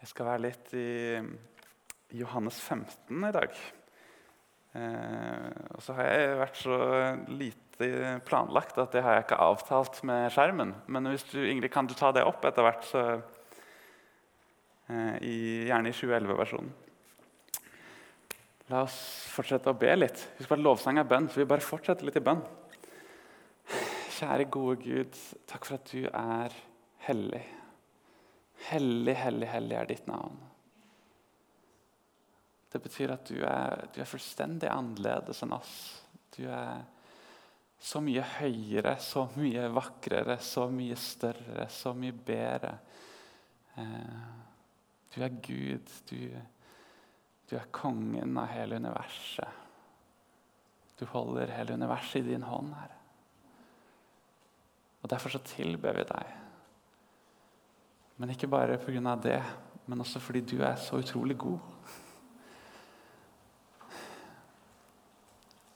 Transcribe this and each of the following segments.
Jeg skal være litt i Johannes 15 i dag. Eh, og så har jeg vært så lite planlagt at det har jeg ikke avtalt med skjermen. Men hvis du, Ingrid, kan du ta det opp etter hvert, så, eh, i, gjerne i 2011-versjonen. La oss fortsette å be litt. Husk at lovsang er bønn, så vi bare fortsetter litt i bønn. Kjære, gode Gud, takk for at du er hellig. Hellig, hellig, hellig er ditt navn. Det betyr at du er, du er fullstendig annerledes enn oss. Du er så mye høyere, så mye vakrere, så mye større, så mye bedre. Eh, du er Gud. Du, du er kongen av hele universet. Du holder hele universet i din hånd, Herre. Og Derfor så tilber vi deg. Men ikke bare pga. det, men også fordi du er så utrolig god.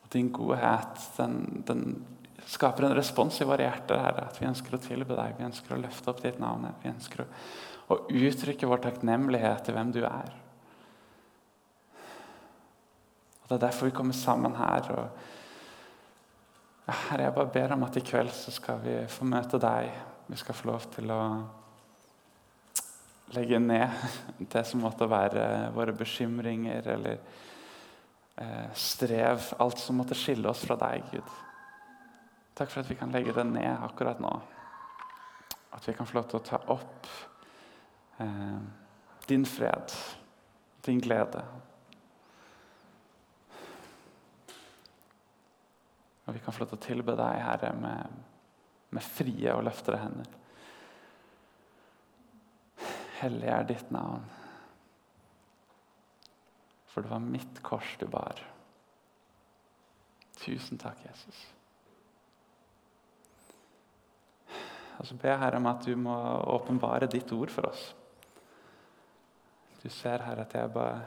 Og din godhet den, den skaper en respons i våre hjerter. Herre, at Vi ønsker å tilbe deg, vi ønsker å løfte opp ditt navn. Vi ønsker å, å uttrykke vår takknemlighet til hvem du er. Og Det er derfor vi kommer sammen her. og Herre, jeg bare ber om at i kveld så skal vi få møte deg. Vi skal få lov til å legge ned det som måtte være våre bekymringer eller eh, strev. Alt som måtte skille oss fra deg, Gud. Takk for at vi kan legge det ned akkurat nå. At vi kan få lov til å ta opp eh, din fred, din glede. Og vi kan få lov til å tilbe deg, Herre, med, med frie og løftede hender. Hellig er ditt navn. For det var mitt kors du bar. Tusen takk, Jesus. Og så ber jeg Herre om at du må åpenbare ditt ord for oss. Du ser her at jeg bare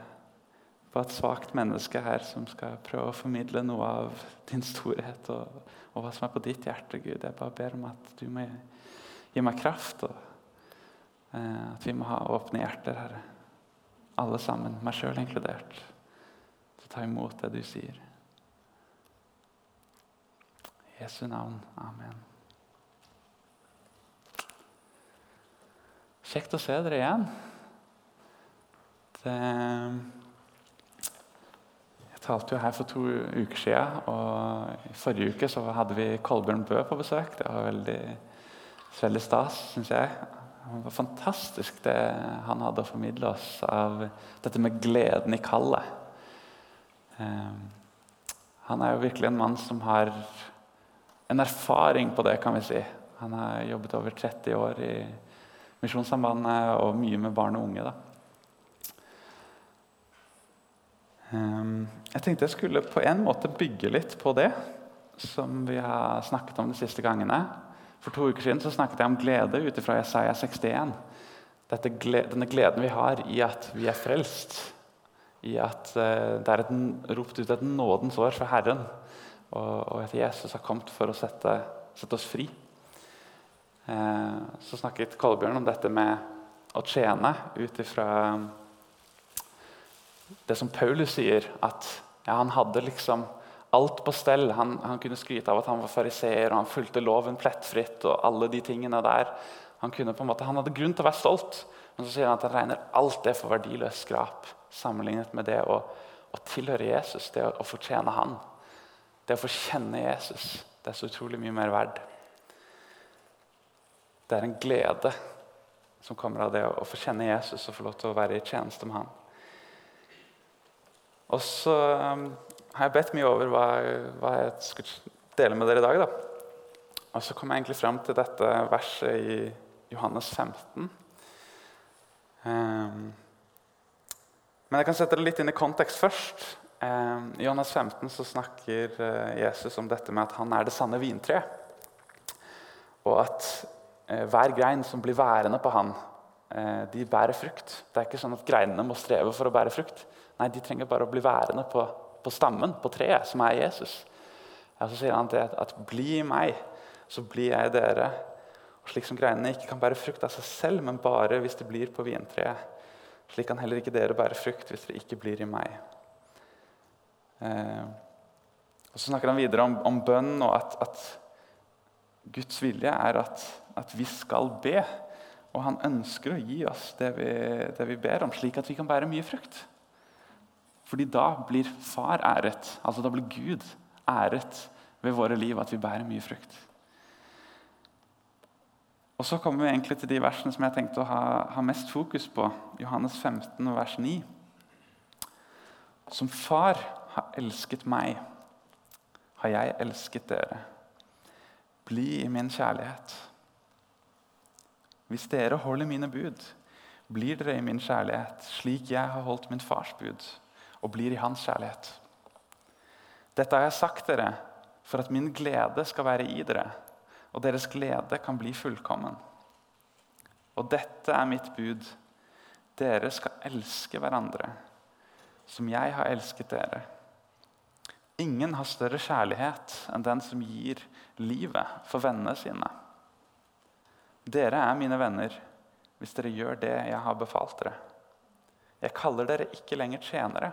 var et svakt menneske her som skal prøve å formidle noe av din storhet og, og, hva som er på ditt hjerte. Gud. Jeg bare ber om at du må gi meg kraft, og at vi må ha åpne hjerter, Herre. Alle sammen, meg sjøl inkludert, til å ta imot det du sier. I Jesu navn. Amen. Kjekt å se dere igjen. Det talte jo her for to uker siden. Og I forrige uke så hadde vi Kolbjørn Bø på besøk. Det var veldig, veldig stas, syns jeg. Det var fantastisk det han hadde å formidle oss av dette med gleden i kallet. Um, han er jo virkelig en mann som har en erfaring på det, kan vi si. Han har jobbet over 30 år i Misjonssambandet og mye med barn og unge. da. Ehm, jeg tenkte jeg skulle på en måte bygge litt på det som vi har snakket om de siste gangene. For to uker siden så snakket jeg om glede ut fra Jesaja 61. Dette, denne gleden vi har i at vi er frelst. I at uh, det er et, ropt ut et nådens år fra Herren. Og, og, at Jesus har kommet for å sette, sette oss fri. Eh, så snakket Kolbjørn om dette med å tjene ut ifra det som Paulus sier, at ja, han hadde liksom alt på stell. Han, han kunne skryte av at han var fariseer og han fulgte loven plettfritt. og alle de tingene der. Han, måte, han hadde grunn til å være stolt, men så sier han at han regner alt det for verdiløst skrap sammenlignet med det å, å tilhøre Jesus, det å, å fortjene Han. Det å få kjenne Jesus. Det er så utrolig mye mer verd. Det er en glede som kommer av det å få kjenne Jesus og få lov til å være i tjeneste med Han. Og så um, har jeg bedt mye over hva, hva, jeg skulle dele med dere i dag. Da. Og så kom jeg egentlig fram til dette verset i Johannes 15. Um, men jeg kan sette det litt inn i kontekst først. Um, I Johannes 15 så snakker uh, Jesus om dette med at han er det sanne vintreet. Og at uh, hver grein som blir værende på han, uh, de bærer frukt. Det er ikke sånn at greinene må streve for å bære frukt. Nei, de trenger bare å bli værende på, på stammen, på treet, som er Jesus. Ja, så sier han at, at 'bli i meg, så blir jeg i dere'. Og Slik som greinene ikke kan bære frukt av seg selv, men bare hvis de blir på vintreet, Slik kan heller ikke dere bære frukt hvis dere ikke blir i meg. Eh, og Så snakker han videre om, om bønn og at, at, Guds vilje er at, at, vi skal be. Og han ønsker å gi oss det vi, det vi ber om, slik at vi kan bære mye frukt. Fordi da blir Far æret, altså da blir Gud æret ved våre liv, at vi bærer mye frukt. Og Så kommer vi egentlig til de versene som jeg tenkte å ha, ha mest fokus på. Johannes 15, vers 9. Som far har elsket meg, har jeg elsket dere. Bli i min kjærlighet. Hvis dere holder mine bud, blir dere i min kjærlighet, slik jeg har holdt min fars bud, og blir i hans kjærlighet. Dette har jeg sagt dere for at min glede skal være i dere, og deres glede kan bli fullkommen. Og dette er mitt bud. Dere skal elske hverandre som jeg har elsket dere. Ingen har større kjærlighet enn den som gir livet for vennene sine. Dere er mine venner hvis dere gjør det jeg har befalt dere. Jeg kaller dere ikke lenger tjenere,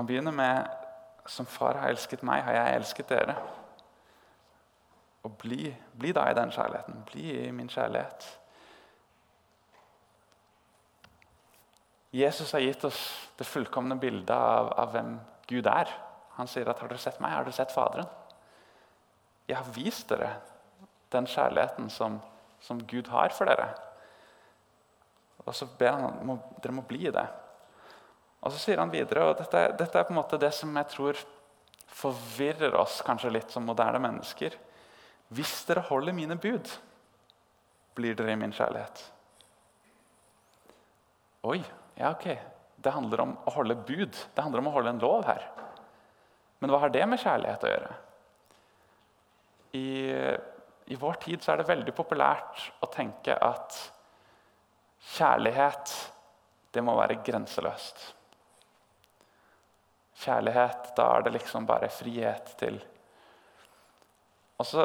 Han begynner med som far har elsket meg, har jeg elsket dere. Og bli, bli da i den kjærligheten. Bli i min kjærlighet. Jesus har gitt oss det fullkomne bildet av, av, hvem Gud er. Han sier at 'Har dere sett meg, har dere sett Faderen'. Jeg har vist dere den kjærligheten som, som Gud har for dere. Og så ber han om dere må bli i det. Og så sier han videre, og dette, dette, er på en måte det som jeg tror forvirrer oss kanskje litt som moderne mennesker. Hvis dere holder mine bud, blir dere i min kjærlighet. Oi, ja, ok. Det handler om å holde bud. Det handler om å holde en lov her. Men hva har det med kjærlighet å gjøre? I, I, vår tid er det veldig populært å tenke at kjærlighet, det må være grenseløst. Kjærlighet, da er det liksom bare frihet til Og så,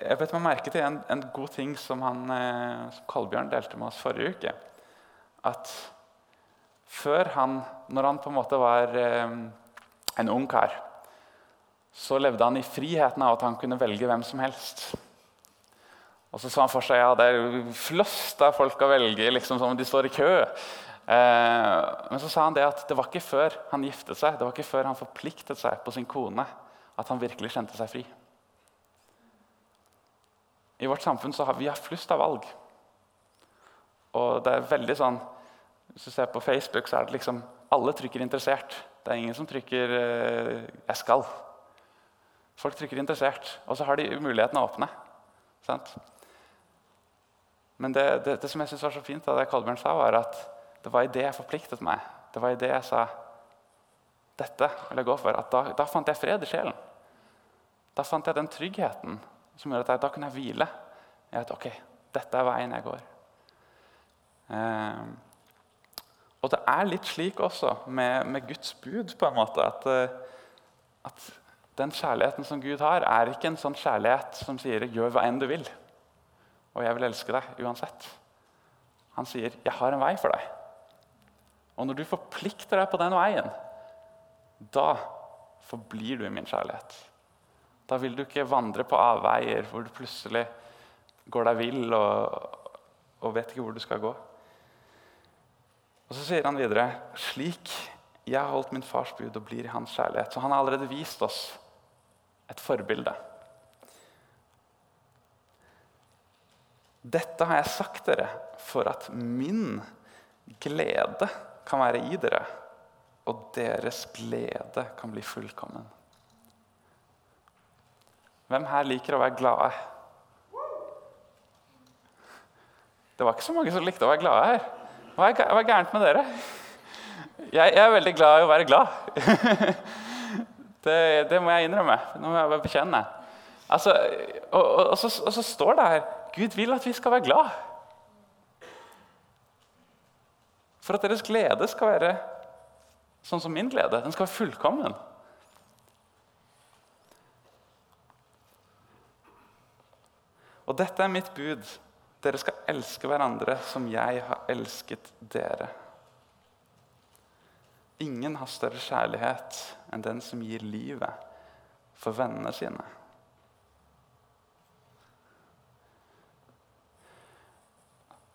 Jeg vet meg merke til en, en god ting som, han, eh, som Kolbjørn delte med oss forrige uke. At før han, når han på en måte var eh, en ung kar, så levde han i friheten av at han kunne velge hvem som helst. Og så så han for seg ja, det er flust av folk å velge, liksom som om de står i kø. Eh, men så sa han det at det var ikke før han giftet seg, det var ikke før han forpliktet seg på sin kone, at han virkelig kjente seg fri. I vårt samfunn så har vi flust av valg. Og det er veldig sånn hvis du ser på Facebook, så er det liksom alle trykker 'interessert'. Det er ingen som trykker uh, 'jeg skal'. Folk trykker 'interessert', og så har de muligheten å åpne. Sant? Men det, det, det, som jeg synes var så fint av det Kolbjørn sa, var at det var i det jeg forpliktet meg. Det var i det jeg sa dette vil jeg gå for. Da, da fant jeg fred i sjelen. Da fant jeg den tryggheten som gjorde at jeg, da kunne jeg hvile. Jeg vet, ok, dette er veien jeg går. Eh, og det er litt slik også med, med Guds bud, på en måte, at, eh, at, den kjærligheten som Gud har, er ikke en sånn kjærlighet som sier 'gjør hva enn du vil', og 'jeg vil elske deg uansett'. Han sier 'jeg har en vei for deg'. Og når du forplikter deg på den veien, da forblir du i min kjærlighet. Da vil du ikke vandre på avveier hvor du plutselig går deg vill og, og vet ikke hvor du skal gå. Og Så sier han videre slik jeg har holdt min fars bud og blir i hans kjærlighet. Så han har allerede vist oss et forbilde. Dette har jeg sagt dere for at min glede kan være i dere, og deres glede kan bli fullkommen. Hvem her liker å være glade? Det var ikke så mange som likte å være glade her. Hva er, gærent med dere? Jeg, er veldig glad i å være glad. det, det, må jeg innrømme. Nå må jeg bare bekjenne. Altså, og, og, og, så, og, så, står det her Gud vil at vi skal være glad. For at deres glede skal være sånn som min glede. Den skal være fullkommen. Og dette er mitt bud. Dere skal elske hverandre som jeg har elsket dere. Ingen har større kjærlighet enn den som gir livet for vennene sine.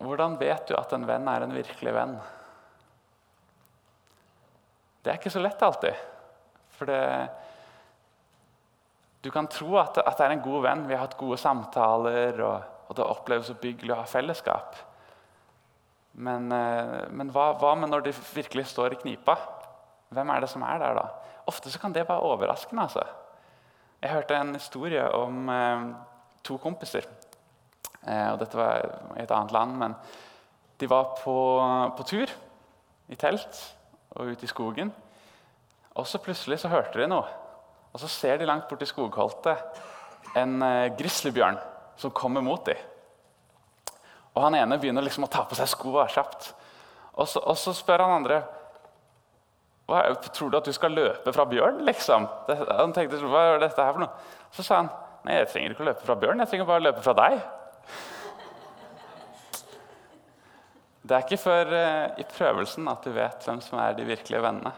Hvordan vet du at en venn er en virkelig venn? Det er ikke så lett alltid. For det, du kan tro at, at, det er en god venn. Vi har hatt gode samtaler, og, og det oppleves byggelig å ha fellesskap. Men, eh, men hva, hva, med når de virkelig står i knipa? Hvem er det som er der da? Ofte så kan det være overraskende. altså. Jeg hørte en historie om eh, to kompiser. Eh, og Dette var i et annet land, men de var på, på tur i telt og ute i skogen. Og så plutselig så hørte de noe. Og så ser de langt borti skogholtet en eh, grizzlybjørn som kommer mot dem. Og han ene begynner liksom å ta på seg skoa kjapt. Og så, og så, spør han andre hva, tror du at du skal løpe fra bjørn. liksom? Han tenkte, hva er dette her for noe? Så sa han nei, jeg trenger ikke å løpe fra bjørn, jeg trenger bare å løpe fra deg. Det er ikke før uh, i prøvelsen at du vet hvem som er de virkelige vennene.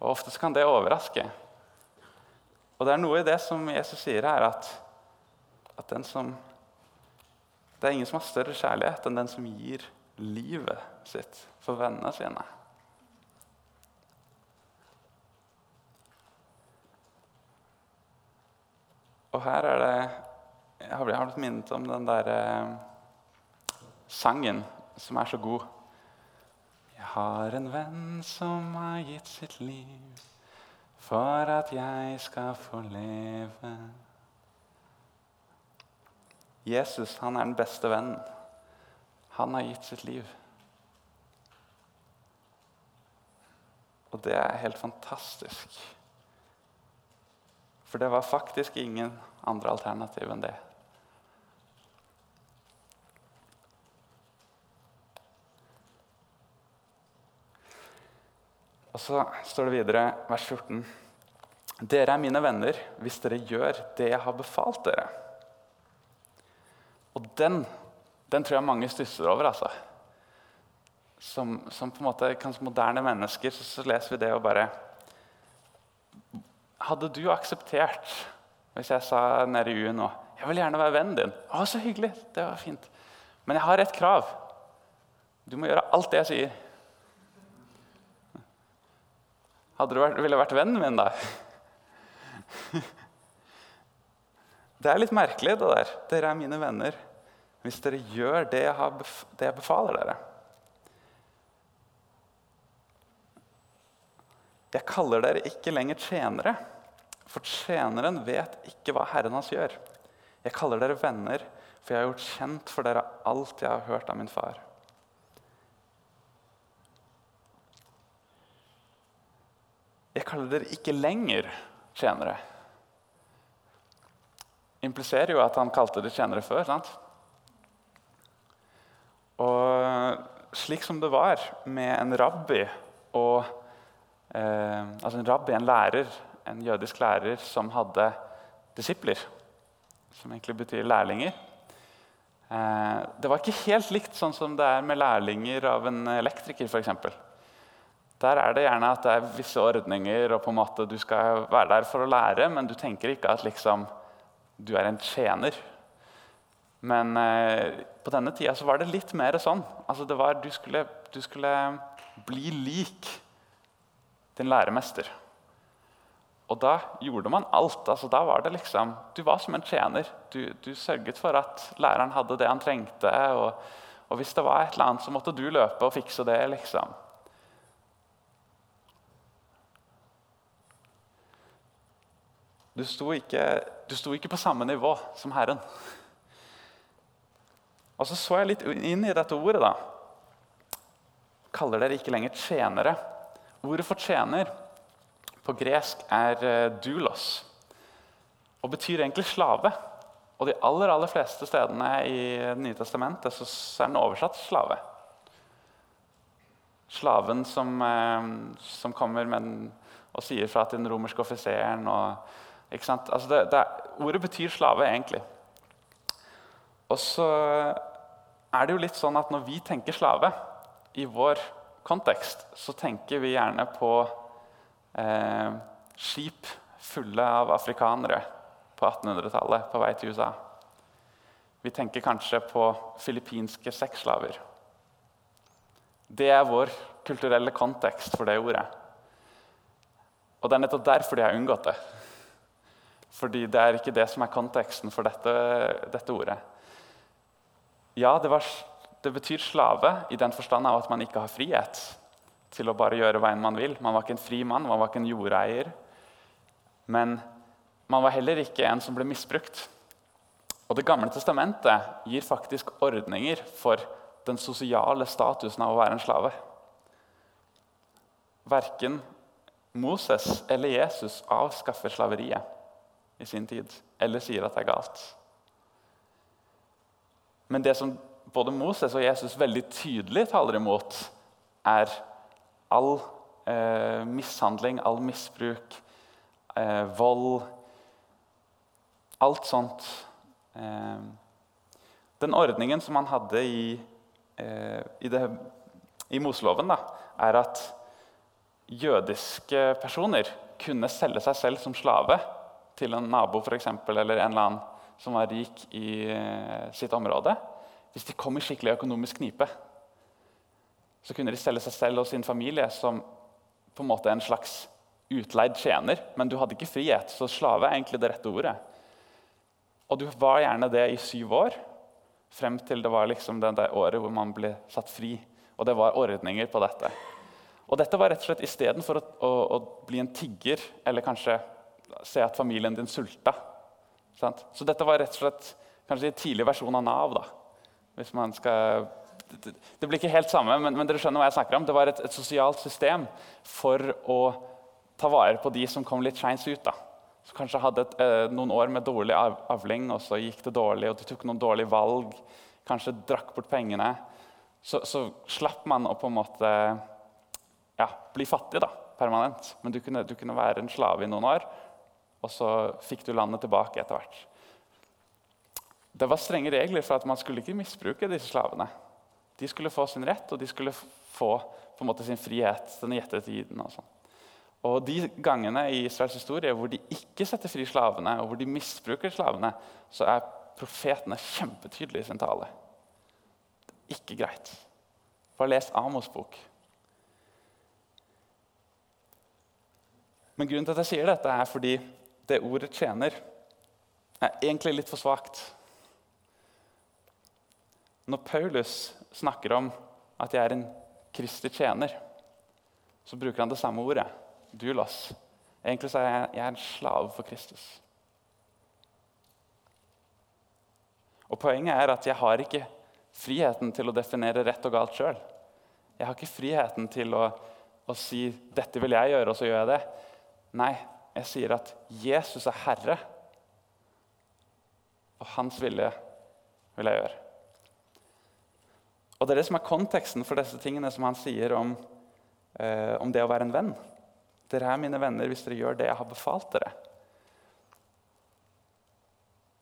Og Ofte kan det overraske. Og det er noe i det som Jesus sier her, at, at som, det er ingen som har større kjærlighet enn den som gir livet sitt for vennene sine. Og her er det Jeg har blitt minnet om den der eh, sangen som er så god. Jeg har en venn som har gitt sitt liv for at jeg skal få leve. Jesus han er den beste vennen. Han har gitt sitt liv. Og det er helt fantastisk. For det var faktisk ingen andre alternativ enn det. Og så står det videre, vers 14. Dere er mine venner hvis dere gjør det jeg har befalt dere. Og den, den tror jeg mange stusser over. altså. Som, som, på en måte, kanskje moderne mennesker så, så, leser vi det og bare Hadde du akseptert hvis jeg sa nede i U nå jeg vil gjerne være vennen din? Å, så hyggelig. Det var fint. Men jeg har et krav. Du må gjøre alt det jeg sier. Hadde du vært, ville vært vennen min, da? Det er litt merkelig, det der. Dere er mine venner hvis dere gjør det jeg, har, det jeg befaler dere. Jeg kaller dere ikke lenger tjenere, for tjeneren vet ikke hva Herren hans gjør. Jeg kaller dere venner, for jeg har gjort kjent for dere alt jeg har hørt av min far. Jeg kaller dere ikke lenger tjenere. Impliserer jo at han kalte det tjenere før. sant? Og slik som det var med en rabbi og eh, Altså en rabbi, en lærer, en jødisk lærer som hadde disipler, som egentlig betyr lærlinger. Eh, det var ikke helt likt sånn som det er med lærlinger av en elektriker. Eksempel. Der er det gjerne at det er visse ordninger, og på en måte du skal være der for å lære, men du tenker ikke at liksom, du er en tjener. Men eh, på denne tida så var det litt mer sånn. Altså var, du, skulle, du skulle bli lik din læremester. Og da gjorde man alt. altså da var det liksom, Du var som en tjener. Du, du sørget for at læreren hadde det han trengte. Og, og, hvis det var et eller annet, så måtte du løpe og fikse det. liksom. Du sto ikke, du sto ikke på samme nivå som Herren. Og så så jeg litt inn i dette ordet. da. Kaller dere ikke lenger tjenere. Ordet for tjener på gresk er dulos doulos og betyr egentlig slave. Og de aller aller fleste stedene i Det nye testamentet så er den oversatt slave. Slaven som, eh, som kommer den, og sier fra til den romerske offiseren. Og, altså det, det, ordet betyr slave, egentlig. Og så er det jo litt sånn at når vi tenker slave i vår kontekst, så tenker vi gjerne på eh, skip fulle av afrikanere på 1800-tallet på vei til USA. Vi tenker kanskje på filippinske sexslaver. Det er vår kulturelle kontekst for det ordet. Og det er nettopp derfor de har unngått det. Fordi det er ikke det som er konteksten for dette, dette ordet. Ja, det, var, det, betyr slave i den forstand av at man ikke har frihet til å bare gjøre hva enn man vil. Man var ikke en fri mann, man var ikke en jordeier. Men man var heller ikke en som ble misbrukt. Og Det gamle testamentet gir faktisk ordninger for den sosiale statusen av å være en slave. Verken Moses eller Jesus avskaffer slaveriet i sin tid eller sier at det er galt. Men det som både Moses og Jesus veldig tydelig taler imot, er all eh, mishandling, all misbruk, eh, vold, Alt sånt. Eh, den ordningen som man hadde i, eh, i, det, i Moseloven, da, er at jødiske personer kunne selge seg selv som slave til en nabo for eksempel, eller en eller annen som var rik i eh, sitt område. Hvis de kom i skikkelig økonomisk knipe, så kunne de selge seg selv og sin familie som på en måte en slags utleid tjener. Men du hadde ikke frihet, så slave er egentlig det rette ordet. Og du var gjerne det i syv år, frem til det var liksom det året hvor man ble satt fri. Og det var ordninger på dette. Og dette var rett og slett istedenfor å, å, å bli en tigger eller kanskje se at familien din sulta. Sant? Så dette var rett og slett kanskje en tidlig versjon av Nav. da. Hvis man skal... Det, det blir ikke helt samme, men, men, dere skjønner hva jeg snakker om. Det var et, et sosialt system for å ta vare på de som kom litt skeins ut. da som kanskje hadde et, eh, noen år med dårlig avling, og så gikk det dårlig, og de tok noen dårlige valg, kanskje drakk bort pengene, så, så slapp man å på en måte ja, bli fattig da, permanent. Men du kunne, du kunne, være en slave i noen år, og så fikk du landet tilbake etter hvert. Det var strenge regler for at man skulle ikke misbruke disse slavene. De skulle få sin rett, og de skulle få måte sin frihet den gjette tiden. og sånn. Og De gangene i Israels historie hvor de ikke setter fri slavene, og hvor de misbruker slavene, så er profetene kjempetydelige i sin tale. Det er ikke greit. Bare les Amos' bok. Men grunnen til at jeg sier dette, er fordi det ordet 'tjener' er egentlig litt for svakt. Når Paulus snakker om at jeg er en Kristi tjener, så bruker han det samme ordet 'dulos'. Egentlig så er jeg, jeg er en slave for Kristus. Og Poenget er at jeg har ikke friheten til å definere rett og galt sjøl. Jeg har ikke friheten til å, å, si 'dette vil jeg gjøre', og så gjør jeg det. Nei, jeg sier at Jesus er herre, og hans vilje vil jeg gjøre. Og Det er det som er konteksten for disse tingene som han sier om, eh, om det å være en venn. Dere er mine venner hvis dere gjør det jeg har befalt dere.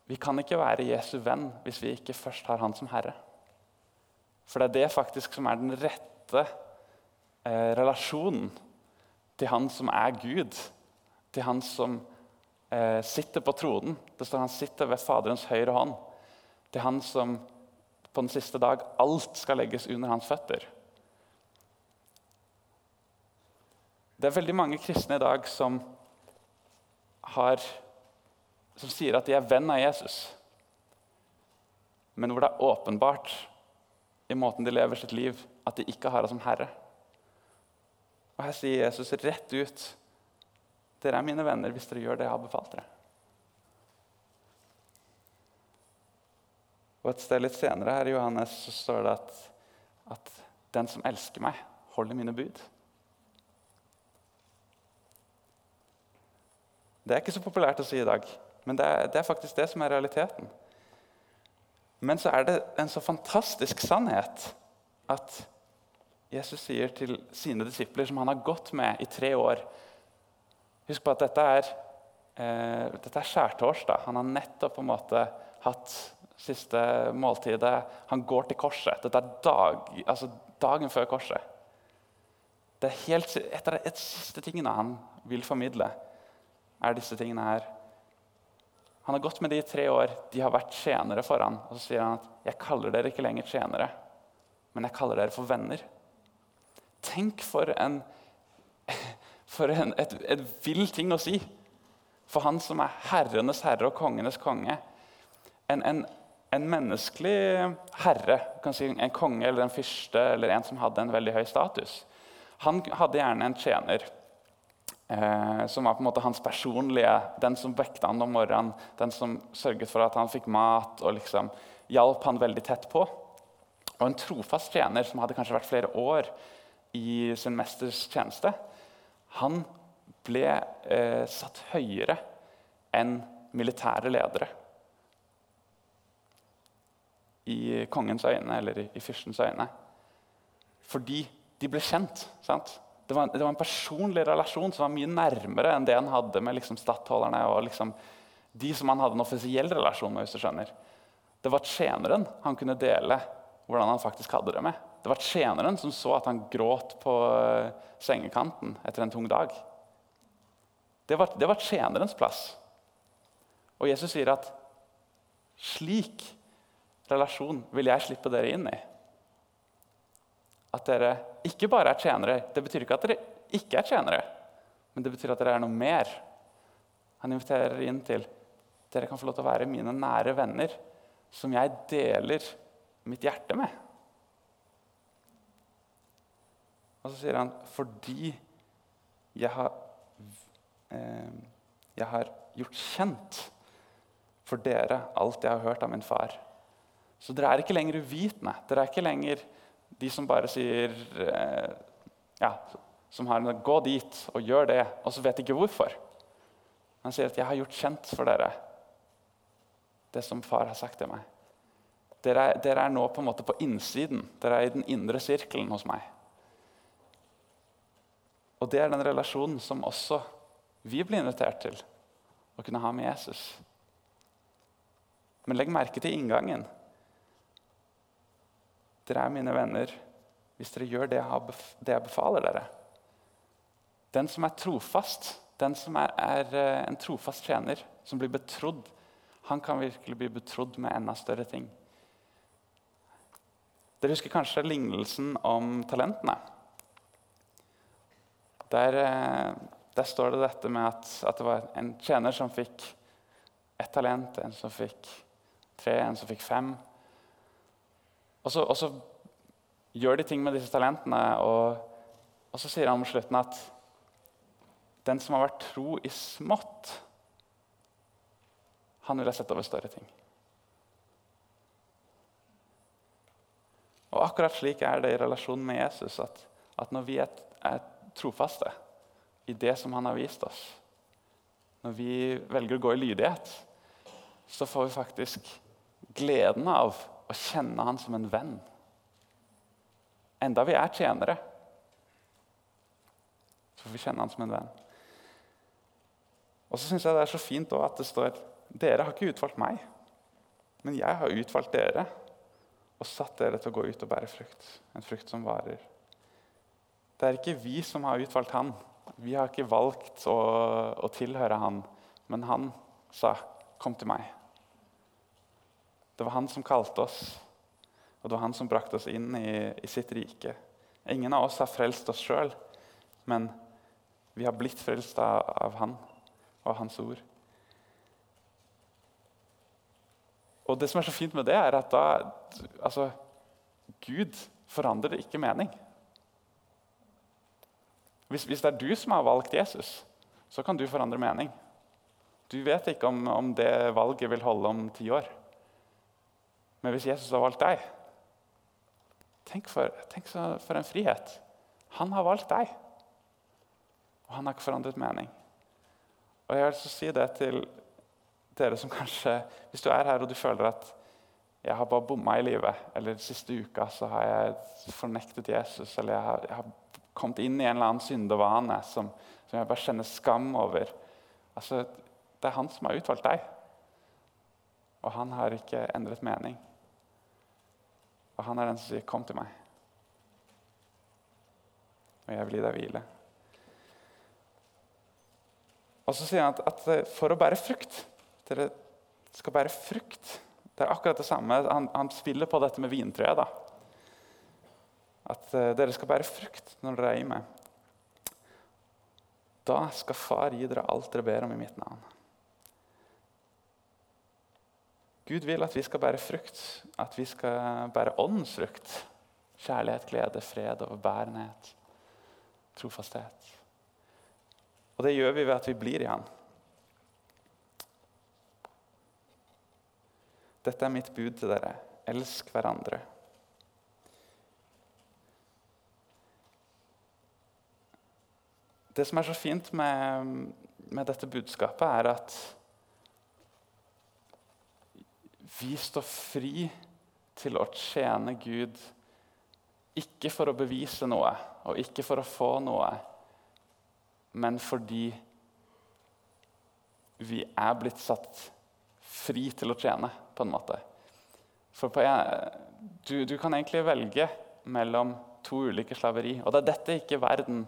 Vi kan ikke være Jesu venn hvis vi ikke først har Han som Herre. For det er det faktisk som er den rette eh, relasjonen til Han som er Gud. Til Han som eh, sitter på tronen. Det står Han sitter ved Faderens høyre hånd. Til Han som på den siste dag alt skal legges under hans føtter. Det er veldig mange kristne i dag som, har, som sier at de er venn av Jesus. Men hvor det er åpenbart i måten de lever sitt liv, at de ikke har det som herre. Og Her sier Jesus rett ut dere er mine venner hvis dere gjør det jeg har befalt dere. Og Et sted litt senere her i Johannes så står det at, at den som elsker meg, holder mine bud. Det er ikke så populært å si i dag, men det er, det er faktisk det som er realiteten. Men så er det en så fantastisk sannhet at Jesus sier til sine disipler, som han har gått med i tre år Husk på at dette er, eh, dette er skjærtorsdag. Han har nettopp på en måte hatt siste måltidet. Han går til korset. Dette er dag, altså dagen før korset. Det er helt, et av de siste tingene han vil formidle, er disse tingene her. Han har gått med de i tre år. De har vært tjenere for han. Og så sier han at 'jeg kaller dere ikke lenger tjenere, men jeg kaller dere for venner'. Tenk for en, for en et, et vill ting å si for han som er herrenes herre og kongenes konge. En, en, en menneskelig herre, si en konge eller en fyrste eller en som hadde en veldig høy status, han hadde gjerne en tjener Eh, som var på en måte hans personlige, den som vekta han om morgenen, den som sørget for at han fikk mat og liksom hjalp han veldig tett på. Og en trofast tjener som hadde kanskje vært flere år i sin mesters tjeneste, han ble eh, satt høyere enn militære ledere. I kongens øyne eller i, i fyrstens øyne. Fordi de ble kjent. sant? Det var, det var, en personlig relasjon som var mye nærmere enn det han hadde med liksom, stattholderne og liksom, de som han hadde en offisiell relasjon med. hvis du skjønner. Det var tjeneren han kunne dele hvordan han faktisk hadde det med. Det var tjeneren som så at han gråt på uh, sengekanten etter en tung dag. Det var, det var tjenerens plass. Og Jesus sier at slik relasjon vil jeg slippe dere inn i at dere ikke bare er tjenere. Det betyr ikke at dere ikke er tjenere, men det betyr at dere er noe mer. Han inviterer inn til dere kan få lov til å være mine nære venner, som jeg deler mitt hjerte med. Og så sier han fordi jeg har, eh, jeg har gjort kjent for dere alt jeg har hørt av min far. Så dere er ikke lenger uvitende. Dere er ikke lenger de som bare sier eh, ja, som har en 'gå dit og gjør det', og så vet ikke hvorfor. Han sier at 'jeg har gjort kjent for dere det som far har sagt til meg'. Dere er, dere er nå på en måte på innsiden. Dere er i den indre sirkelen hos meg. Og det er den relasjonen som også vi blir invitert til å kunne ha med Jesus. Men legg merke til inngangen. Dere er mine venner hvis dere gjør det jeg befaler dere. Den som er trofast, den som er, er eh, en trofast tjener, som blir betrodd, han kan virkelig bli betrodd med enda større ting. Dere husker kanskje lignelsen om talentene. Der, eh, der står det dette med at, at, det var en tjener som fikk ett talent, en som fikk tre, en som fikk fem. Og så, og så, gjør de ting med disse talentene, og, og så sier han mot slutten at den som har vært tro i smått, han vil jeg sette over større ting. Og Akkurat slik er det i relasjonen med Jesus. At, at når vi er, er, trofaste i det som han har vist oss, når vi velger å gå i lydighet, så får vi faktisk gleden av å kjenne han som en venn. Enda vi er tjenere, så får vi kjenne han som en venn. Og så syns jeg det er så fint at det står dere har ikke utvalgt meg, men jeg har utvalgt dere og satt dere til å gå ut og bære frukt. En frukt som varer. Det er ikke vi som har utvalgt han. Vi har ikke valgt å, å tilhøre han, men han sa, 'Kom til meg'. Det var han som kalte oss, og det var han som brakte oss inn i, i sitt rike. Ingen av oss har frelst oss sjøl, men vi har blitt frelst av, av han og hans ord. Og det som er så fint med det, er at da altså, Gud forandrer ikke mening. Hvis, hvis, det er du som har valgt Jesus, så kan du forandre mening. Du vet ikke om, om det valget vil holde om ti år. Men hvis Jesus har valgt deg Tenk for, tenk for en frihet. Han har valgt deg. Og han har ikke forandret mening. Og jeg vil si det til dere som kanskje Hvis du er her og du føler at jeg har bare bomma i livet, eller siste uka så har jeg fornektet Jesus, eller jeg har, jeg har kommet inn i en eller annen syndevane som, som jeg bare kjenner skam over altså, Det er han som har utvalgt deg. Og han har ikke endret mening. Og han er den som sier, 'Kom til meg', og jeg vil gi deg hvile. Og så sier han at, at for å bære frukt Dere skal bære frukt. Det er akkurat det samme. Han, han spiller på dette med vintreet. da. At uh, dere skal bære frukt når dere er i meg. Da skal Far gi dere alt dere ber om i mitt navn. Gud vil at vi skal bære frukt, at vi skal bære åndens frukt. Kjærlighet, glede, fred, overbærenhet, trofasthet. Og det gjør vi ved at vi blir i Han. Dette er mitt bud til dere. Elsk hverandre. Det som er så fint med, med dette budskapet, er at vi står fri til å tjene Gud, ikke for å bevise noe og ikke for å få noe, men fordi vi er blitt satt fri til å tjene, på en måte. For på, du, du, kan egentlig velge mellom to ulike slaveri. Og det er dette ikke verden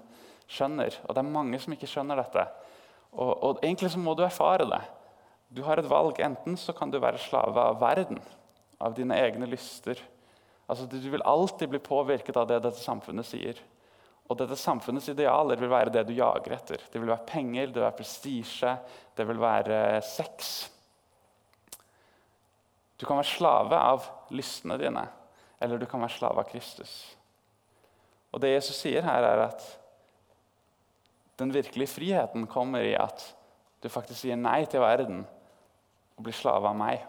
skjønner. Og det er mange som ikke skjønner dette. Og, og egentlig så må du erfare det. Du har et valg. Enten så kan du være slave av verden, av dine egne lyster. Altså, du vil alltid bli påvirket av det dette samfunnet sier. Og dette Samfunnets idealer vil være det du jager etter. Det vil være penger, det vil være prestisje, det vil være sex. Du kan være slave av lystene dine, eller du kan være slave av Kristus. Og Det Jesus sier her, er at den virkelige friheten kommer i at du faktisk sier nei til verden og blir slave av meg,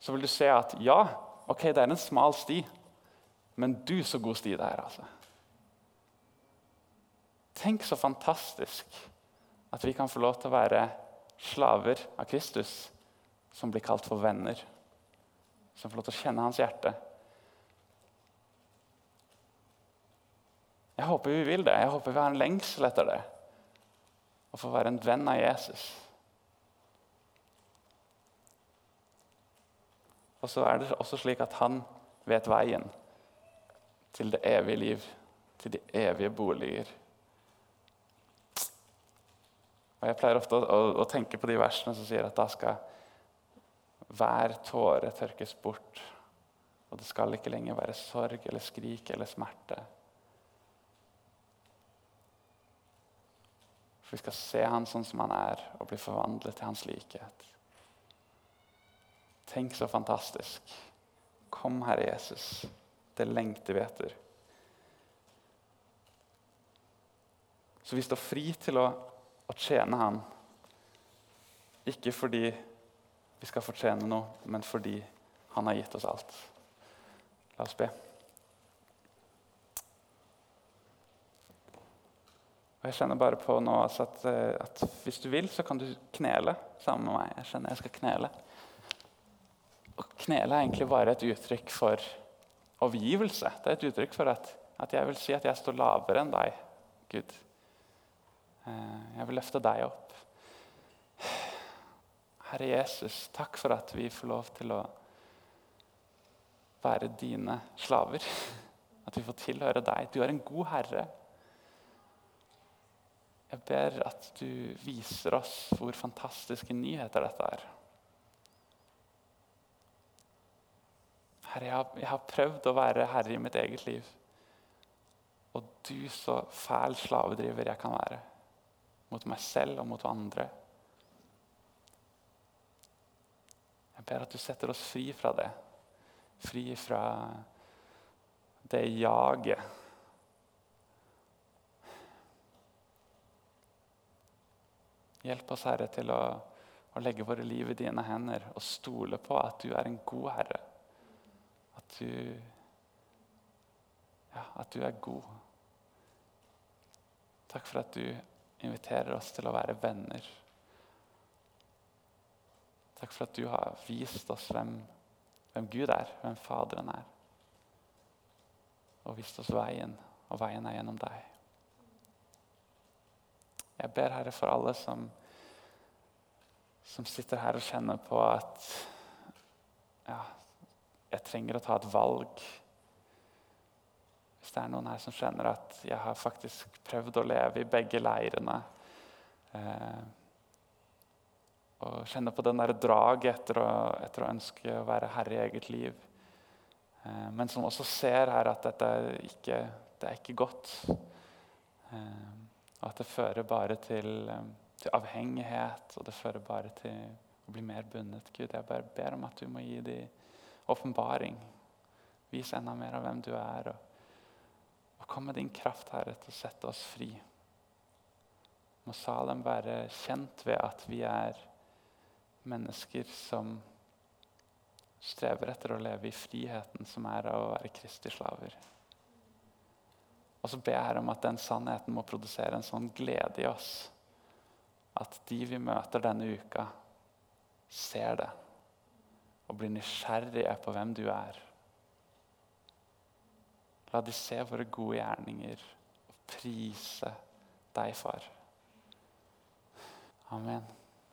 så vil du se at ja, ok, det er en smal sti, men du, så god sti det er. altså. Tenk så fantastisk at vi kan få lov til å være slaver av Kristus som blir kalt for venner. Som får lov til å kjenne hans hjerte. Jeg håper vi vil det. Jeg håper vi har en lengsel etter det. Å få være en venn av Jesus. Og så er det også slik at han vet veien til det evige liv, til de evige boliger. Og Jeg pleier ofte å, å, å tenke på de versene som sier at da skal hver tåre tørkes bort. Og det skal ikke lenger være sorg eller skrik eller smerte. For vi skal se han sånn som han er, og bli forvandlet til hans likhet. Tenk så fantastisk. Kom, Herre Jesus. Det lengter vi etter. Så vi står fri til å, å tjene Han. Ikke fordi vi skal fortjene noe, men fordi Han har gitt oss alt. La oss be. Og jeg kjenner bare på nå altså at, eh, at, hvis du vil, så kan du knele sammen med meg. Jeg kjenner jeg skal knele. Å knele er egentlig bare et uttrykk for overgivelse. Det er et uttrykk for at, at jeg vil si at jeg står lavere enn deg, Gud. Eh, jeg vil løfte deg opp. Herre Jesus, takk for at vi får lov til å være dine slaver. At vi får tilhøre deg. Du er en god herre. Jeg ber at du viser oss hvor fantastiske nyheter dette er. Herre, jeg har, jeg har prøvd å være herre i mitt eget liv. Og du, så fæl slavedriver jeg kan være. Mot meg selv og mot andre. Jeg ber at du setter oss fri fra det. Fri fra det jaget. Hjelp oss, Herre, til å, å legge våre liv i dine hender og stole på at du er en god herre At du, ja, at du er god. Takk for at du inviterer oss til å være venner. Takk for at du har vist oss hvem, hvem Gud er, hvem Faderen er. Og vist oss veien, og veien er gjennom deg. Jeg ber Herre for alle som, som sitter her og kjenner på at ja, jeg trenger å ta et valg. Hvis det er noen her som kjenner at jeg har faktisk prøvd å leve i begge leirene. Eh, og kjenner på den der draget etter, etter, å ønske å være herre i eget liv. Eh, men som også ser her at dette ikke, det er ikke godt. Eh, at det fører bare til, eh, til, avhengighet, og det fører bare til å bli mer bundet. Gud, jeg bare ber om at du må gi dem åpenbaring. Vis enda mer av hvem du er. Og, og kom med din kraft, Herre, til å sette oss fri. Må Salem være kjent ved at vi er mennesker som strever etter å leve i friheten som er av å være Kristi slaver. Og så ber jeg om at den sannheten må produsere en sånn glede i oss at de vi møter denne uka, ser det og blir nysgjerrige på hvem du er. La de se våre gode gjerninger og prise deg, far. Amen.